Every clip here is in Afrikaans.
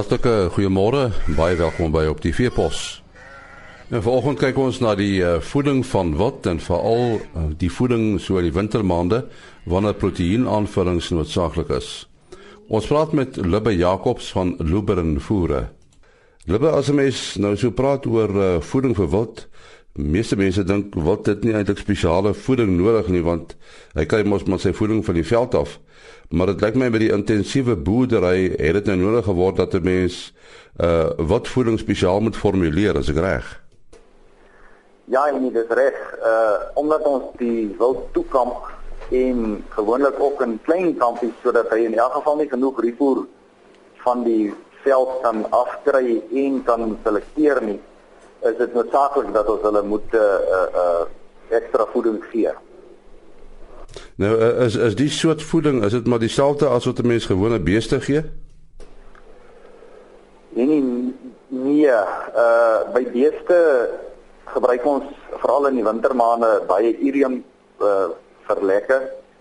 Hartlike goeiemôre, baie welkom by op die Veepos. En vanoggend kyk ons na die uh, voeding van wat en veral uh, die voeding so in die wintermaande wanneer proteïenaanvullings noodsaaklik is. Ons praat met Lubbe Jacobs van Luberen Voere. Lubbe, as 'n mens nou so praat oor uh, voeding vir wild, meeste mense dink wat dit nie eintlik spesiale voeding nodig nie want hy kry mos maar sy voeding van die veld af. Maar dit lyk my by die intensiewe boerdery het dit nou nodig geword dat 'n mens uh wat voeding spesiaal moet formuleer as ek reg. Ja, en dit is reg. Uh omdat ons die wild toekamp en gewoonlik ook in klein kampies sodat hy in elk geval nie genoeg rifoer van die veld kan afkry en kan selekteer nie is dit noodsaaklik dat ons hulle moet 'n uh, uh, uh, ekstra voeding gee. Nou is is die soort voeding is dit maar dieselfde as wat 'n mens gewone beeste gee? Nee nee, nee uh by beeste gebruik ons veral in die wintermaande baie urium uh vir lekke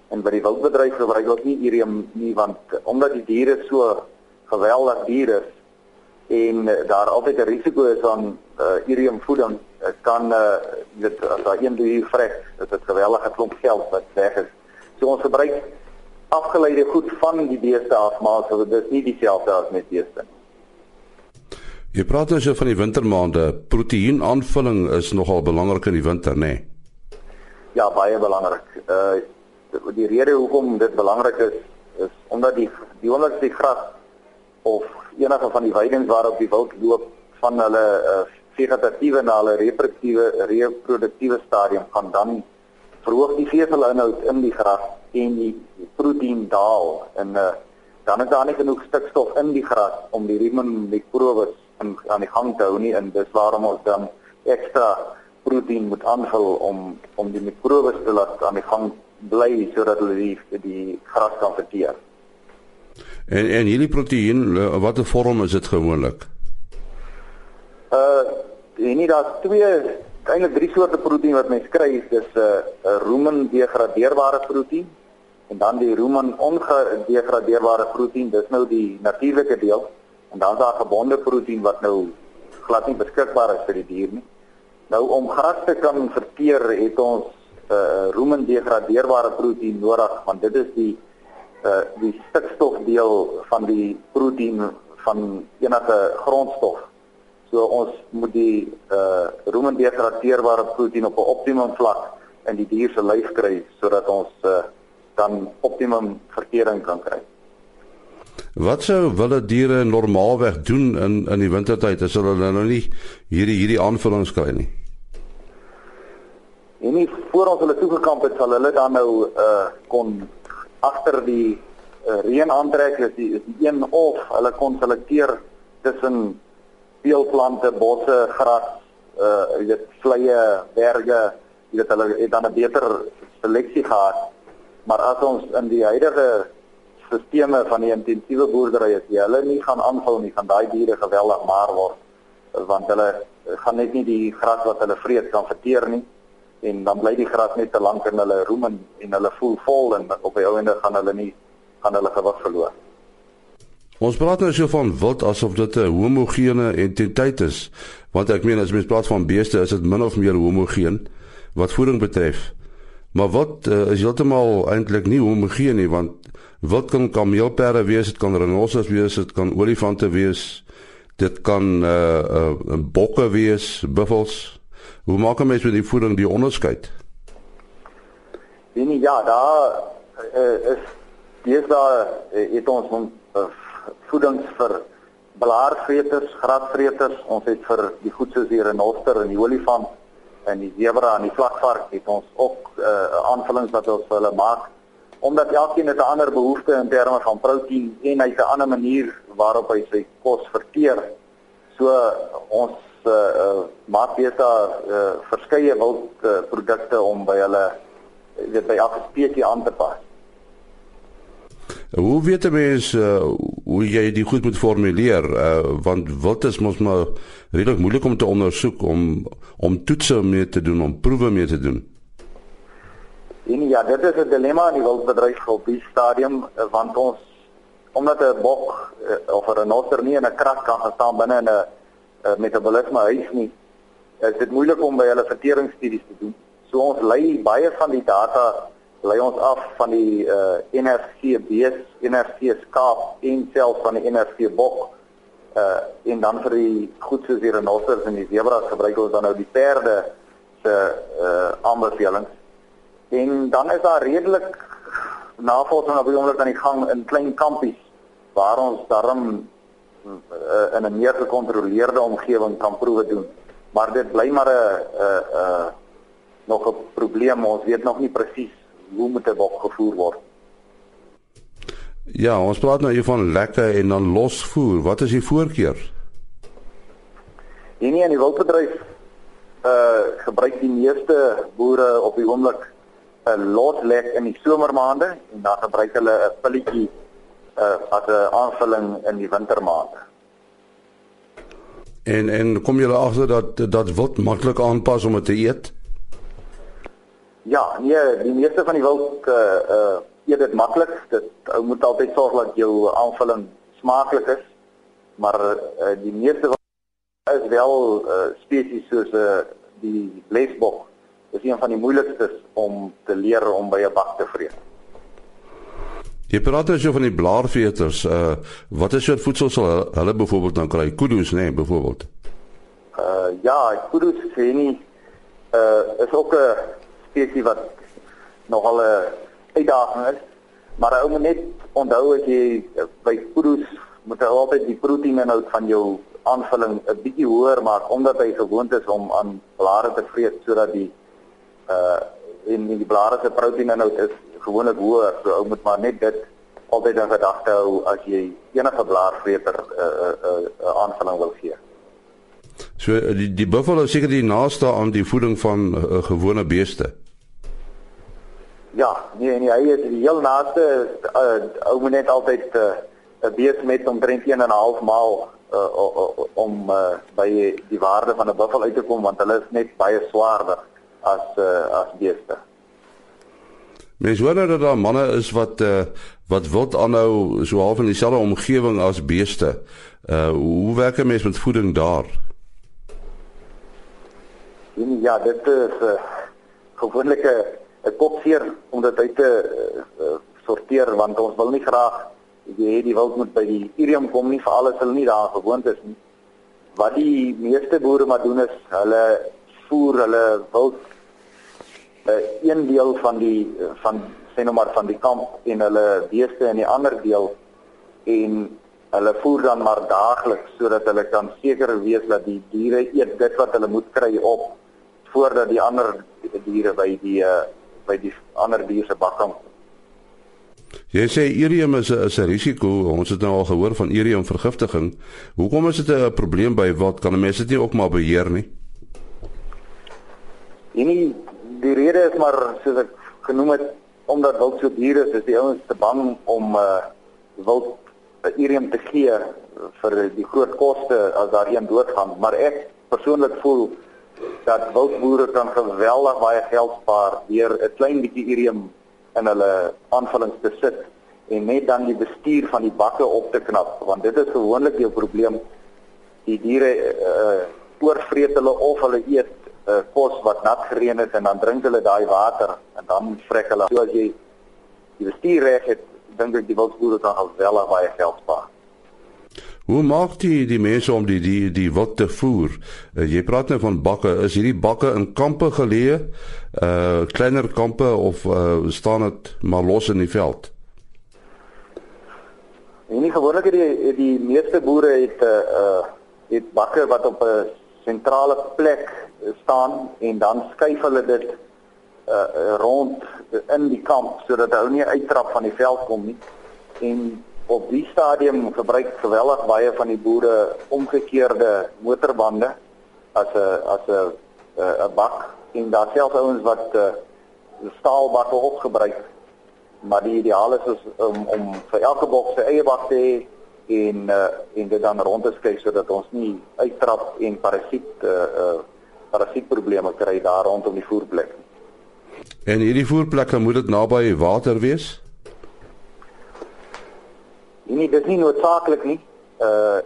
en by die wildbedryf gebruik ons nie urium nie want omdat die diere so geweldig dier is en daar altyd 'n risiko is aan uh, urium voeding kan uh, dit as daar een duur vrek dit is geweldige klomp geld wat weg is. So ons gebruik afgeleide goed van die beeste af maar so dit is nie dieselfde as met beeste nie. Jy praat dus van die wintermaande. Proteïenaanvulling is nogal belangrik in die winter, nê? Nee? Ja, baie belangrik. Uh die rede hoekom dit belangrik is is omdat die die onderste gras of enige van die weidings waarop die wild loop van hulle uh, vegetatiewe na hulle reproduktiewe reproduktiewe stadium gaan dan verhoog die veselinhoud in die gras en die proteïen daal en uh, dan is daar nie genoeg stikstof in die gras om die rumen mikrobes aan die gang te hou nie en dis waarom ons dan ekstra proteïen moet aanvul om om die mikrobes te laat aan die gang bly sodat hulle die die gras kan verteer. En en hierdie proteïen watter vorm is dit gewoonlik? Uh en nie daar's twee eintlik drie soorte proteïen wat mens kry, dis 'n uh, rumen degradeerbare proteïen en dan die rumen ongedegradeerbare proteïen, dis nou die natuurlike deel en dan daar gebonde proteïen wat nou glad nie beskikbaar is vir die dier nie. Nou om gras te kan verteer het ons 'n uh, rumen degradeerbare proteïen nodig want dit is die uh die stikstofdeel van die proteïen van enige grondstof. So ons moet die uh rumendegradeerbare proteïen op 'n optimum vlak in die dier se lyf kry sodat ons uh dan optimum vertering kan kry. Wat sou wilde diere normaalweg doen in in die wintertyd as hulle nou nie hierdie hierdie aanvullings kry nie? En nie voor ons hulle toegekamp het sal hulle dan nou uh kon agter die uh, reën aantrek is die is die een of hulle kon selekteer tussen veelplante, bosse, gras, uh jy weet vleie, berge, jy weet hulle het dan 'n beter seleksie gehad. Maar as ons in die huidige sisteme van die intensiewe boerdery is, jy hulle nie gaan aanval nie, gaan daai diere geweldig maar word want hulle gaan net nie die gras wat hulle vreet kan verteer nie en dan bly die gras net te lank in hulle roem en, en hulle voel vol en op die einde gaan hulle nie gaan hulle gewig verloor. Ons praat nou so van wild asof dit 'n homogene entiteit is, want ek meen as mens praat van beeste is dit min of meer homogeen wat voeding betref. Maar wat uh, is heeltemal eintlik nie homogeen nie want wild kan kameelperde wees, dit kan renosters wees, dit kan olifante wees, dit kan uh, uh bokke wees, buffels Hoe maak 'n mens met die voeding die onderskeid? Nee, ja, daar uh, is dis daar uh, het ons uh, voedings vir blaarvreters, grasvreters, ons het vir die goed soos die renoster en die olifant en die zebra en die vlakvark het ons ook uh, aanvullings wat ons vir hulle maak omdat elkeen het 'n ander behoefte in terme van proteïen en hy 'n ander manier waarop hy sy kos verteer. So ons uh, uh maak beeste uh verskeie wild uh, produkte om by hulle weet by elke spesies aan te pas. Hoe weet jy mens uh, hoe jy dit goed moet formuleer uh want wat is mos maar redelik moeilik om te ondersoek om om toetse mee te doen om proewe mee te doen. En ja, dit is 'n dilemma in die wildbedryf op die stadium want ons omdat 'n bok of 'n renoster nie in 'n kras kan staan binne in 'n metabolisme huis nie, is dit moeilik om by hulle verteringsstudies te doen. So ons lei baie van die data lei ons af van die uh, NRC bees, NRC skaap en selfs van die NRC bok. Uh en dan vir die goed soos die renosters en die zebras gebruik ons dan nou die perde se uh aanbevelings. En dan is daar redelik navorsing op die oomblik aan die gang in klein kampies waar ons daarom uh, in 'n meer gekontroleerde omgewing kan proewe doen. Maar dit bly maar 'n 'n 'n nog 'n probleem. Ons weet nog nie presies hoe moet dit opgevoer word. Ja, ons praat nou hier van lekker en dan losvoer. Wat is die voorkeur? Hier nie in die wildbedryf uh gebruik die meeste boere op die oomblik 'n loslek in die somermaande en dan gebruik hulle 'n pilletjie uh as 'n aanvulling in die wintermaande. En en kom jy agter dat dat wild maklik aanpas om dit te eet? Ja, nee, die meeste van die wild uh uh eet dit maklik. Dit ou moet altyd sorg dat jou aanvulling smaaklik is. Maar uh die meeste is wel uh spesies soos uh die blesbok is een van die moeilikstes om te leer om by 'n bak te vreet. Jy praat nou so van die blaarveters. Uh wat is soort voedsel sal hulle, byvoorbeeld dan kry? Kudus, nee, byvoorbeeld. Uh ja, kudus sien nie uh is ook 'n spesies wat nogal 'n uitdaging is. Maar ou moet net onthou as jy by kudus moet jy altyd die proteïninhoud van jou aanvulling 'n bietjie hoër maak omdat hy gewoond is om aan blare te vreet sodat die uh en die blare se proteïninhoud is gewoonlik hoër. So ou moet maar net dit altyd in gedagte hou as jy enige blaarvreter 'n uh, 'n uh, uh, uh, aanvulling wil gee. So die die buffalo seker die naaste aan die voeding van uh, gewone beeste. Ja, nee nee, hy is die heel naaste uh, ou moet net altyd 'n uh, beeste met omtrent 1 en 'n half maal uh, om uh, by die waarde van 'n buffel uit te kom want hulle is net baie swaarder as uh, as beeste. Mens hoor nou dat daar manne is wat uh, wat wild aanhou so half in dieselfde omgewing as beeste. Uh hoe werk 'n mens met voeding daar? Ja, dit is 'n uh, gewone 'n kopseer om dit uit te uh, sorteer want ons wil nie graag jy het die wild moet by die irium kom nie vir alles hulle nie daar gewoond is nie. Wat die meeste boere maar doen is hulle voer hulle wild 'n uh, eh, een deel van die van sê nou maar van die kamp en hulle beeste in die ander deel en hulle voer dan maar daagliks sodat hulle kan seker wees dat die diere eet dit wat hulle moet kry op voordat die ander diere by die uh, by die ander diere se bak kom. Jy sê irium is 'n is 'n risiko. Ons het nou al gehoor van irium vergiftiging. Hoekom is dit 'n probleem by wat kan mense dit nie ook maar beheer nie? Nee, die rede is maar soos ek genoem het omdat wild so duur is, is die ouens te bang om uh wild uh, irium te gee vir die groot koste as daar een doodgaan, maar ek persoonlik voel dat wildboere kan geweldig baie geld spaar deur 'n klein bietjie irium in hulle aanvullings te sit en net dan die bestuur van die bakke op te knap want dit is gewoonlik jou probleem die diere uh oorvreet hulle of hulle eet uh, kos wat nat gereën is en dan drink hulle daai water en dan vrek hulle. So as jy die bestuur reg het, dink ek die wildboere kan wel baie geld spaar. Hoe maak die die mense om die die die wat te voer? Uh, jy praat nou van bakke. Is hierdie bakke in kampe geleë? Uh kleiner kampe of uh staan dit maar los in die veld? En nie gewoonlik die die meeste boere het 'n uh, het bakke wat op 'n sentrale plek staan en dan skuif hulle dit uh, rond in die kamp sodat hy nie uittrap van die veld kom nie. En op die stadium gebruik geweldig baie van die boere omgekeerde motorbande as 'n as 'n 'n bak en daar selfs ouens wat uh, staalbakke ook gebruik. Maar die ideaal is om om vir elke boks sy eie bak te hê en uh, en dit dan rond te skuif sodat ons nie uittrap en parasiet uh, uh, parasietprobleme kry daar rondom die voerplek. En hierdie voerplekke moet dit naby water wees? Nee, dit is nie noodsaaklik nie. Uh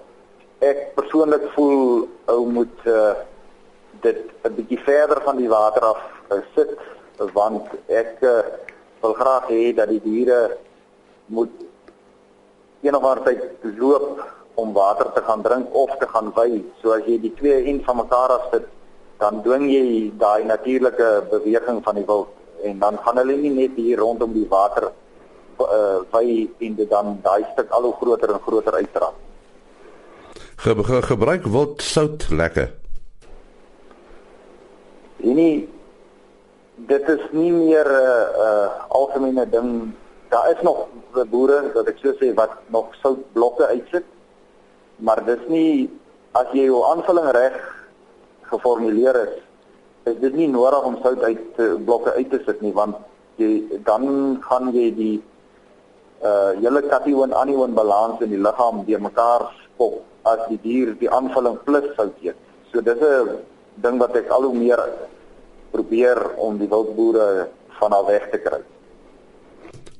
ek persoonlik voel ou moet uh dit 'n bietjie verder van die water af uh, sit want ek uh, wil graag hê dat die diere moet eendag tyd loop om water te gaan drink of te gaan wy. So as jy die twee een van mekaar afsit, dan dwing jy daai natuurlike beweging van die wild en dan gaan hulle nie net hier rondom die water uh wy en dit dan daai stuk al hoe groter en groter uittrap. Ge ge gebruik wild sout lekker. Nee, dit is nie meer 'n uh, uh, algemene ding. Daar is nog boere wat ek sou sê wat nog soutblokke uitsit. Maar dis nie as jy jou aanvulling reg geformuleer is, is dit nie nodig om sout uit blokke uit te sit nie want jy dan gaan jy die uh hele kation anion balans in die liggaam deur mekaar skop as die dier die aanvulling plus sout eet. So dis 'n ding wat ek al hoe meer probeer om die wildboere van af weg te kry.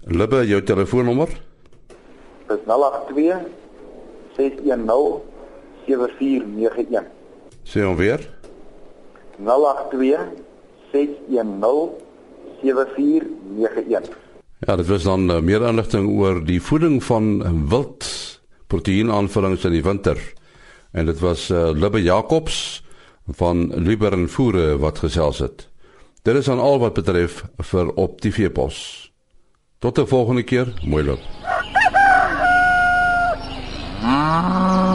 Libbe jou telefoonnommer? Dis 082 610 7491. Sê hom weer. 082 610 7491. Ja, dit was dan uh, meer inligting oor die voeding van wild proteïenaanvullings in die winter. En dit was uh, Libbe Jacobs van Lieber en Voere wat gesels het. Dit is dan al wat betref vir op die veepos. Tot 'n volgende keer, mooi loop. Ah.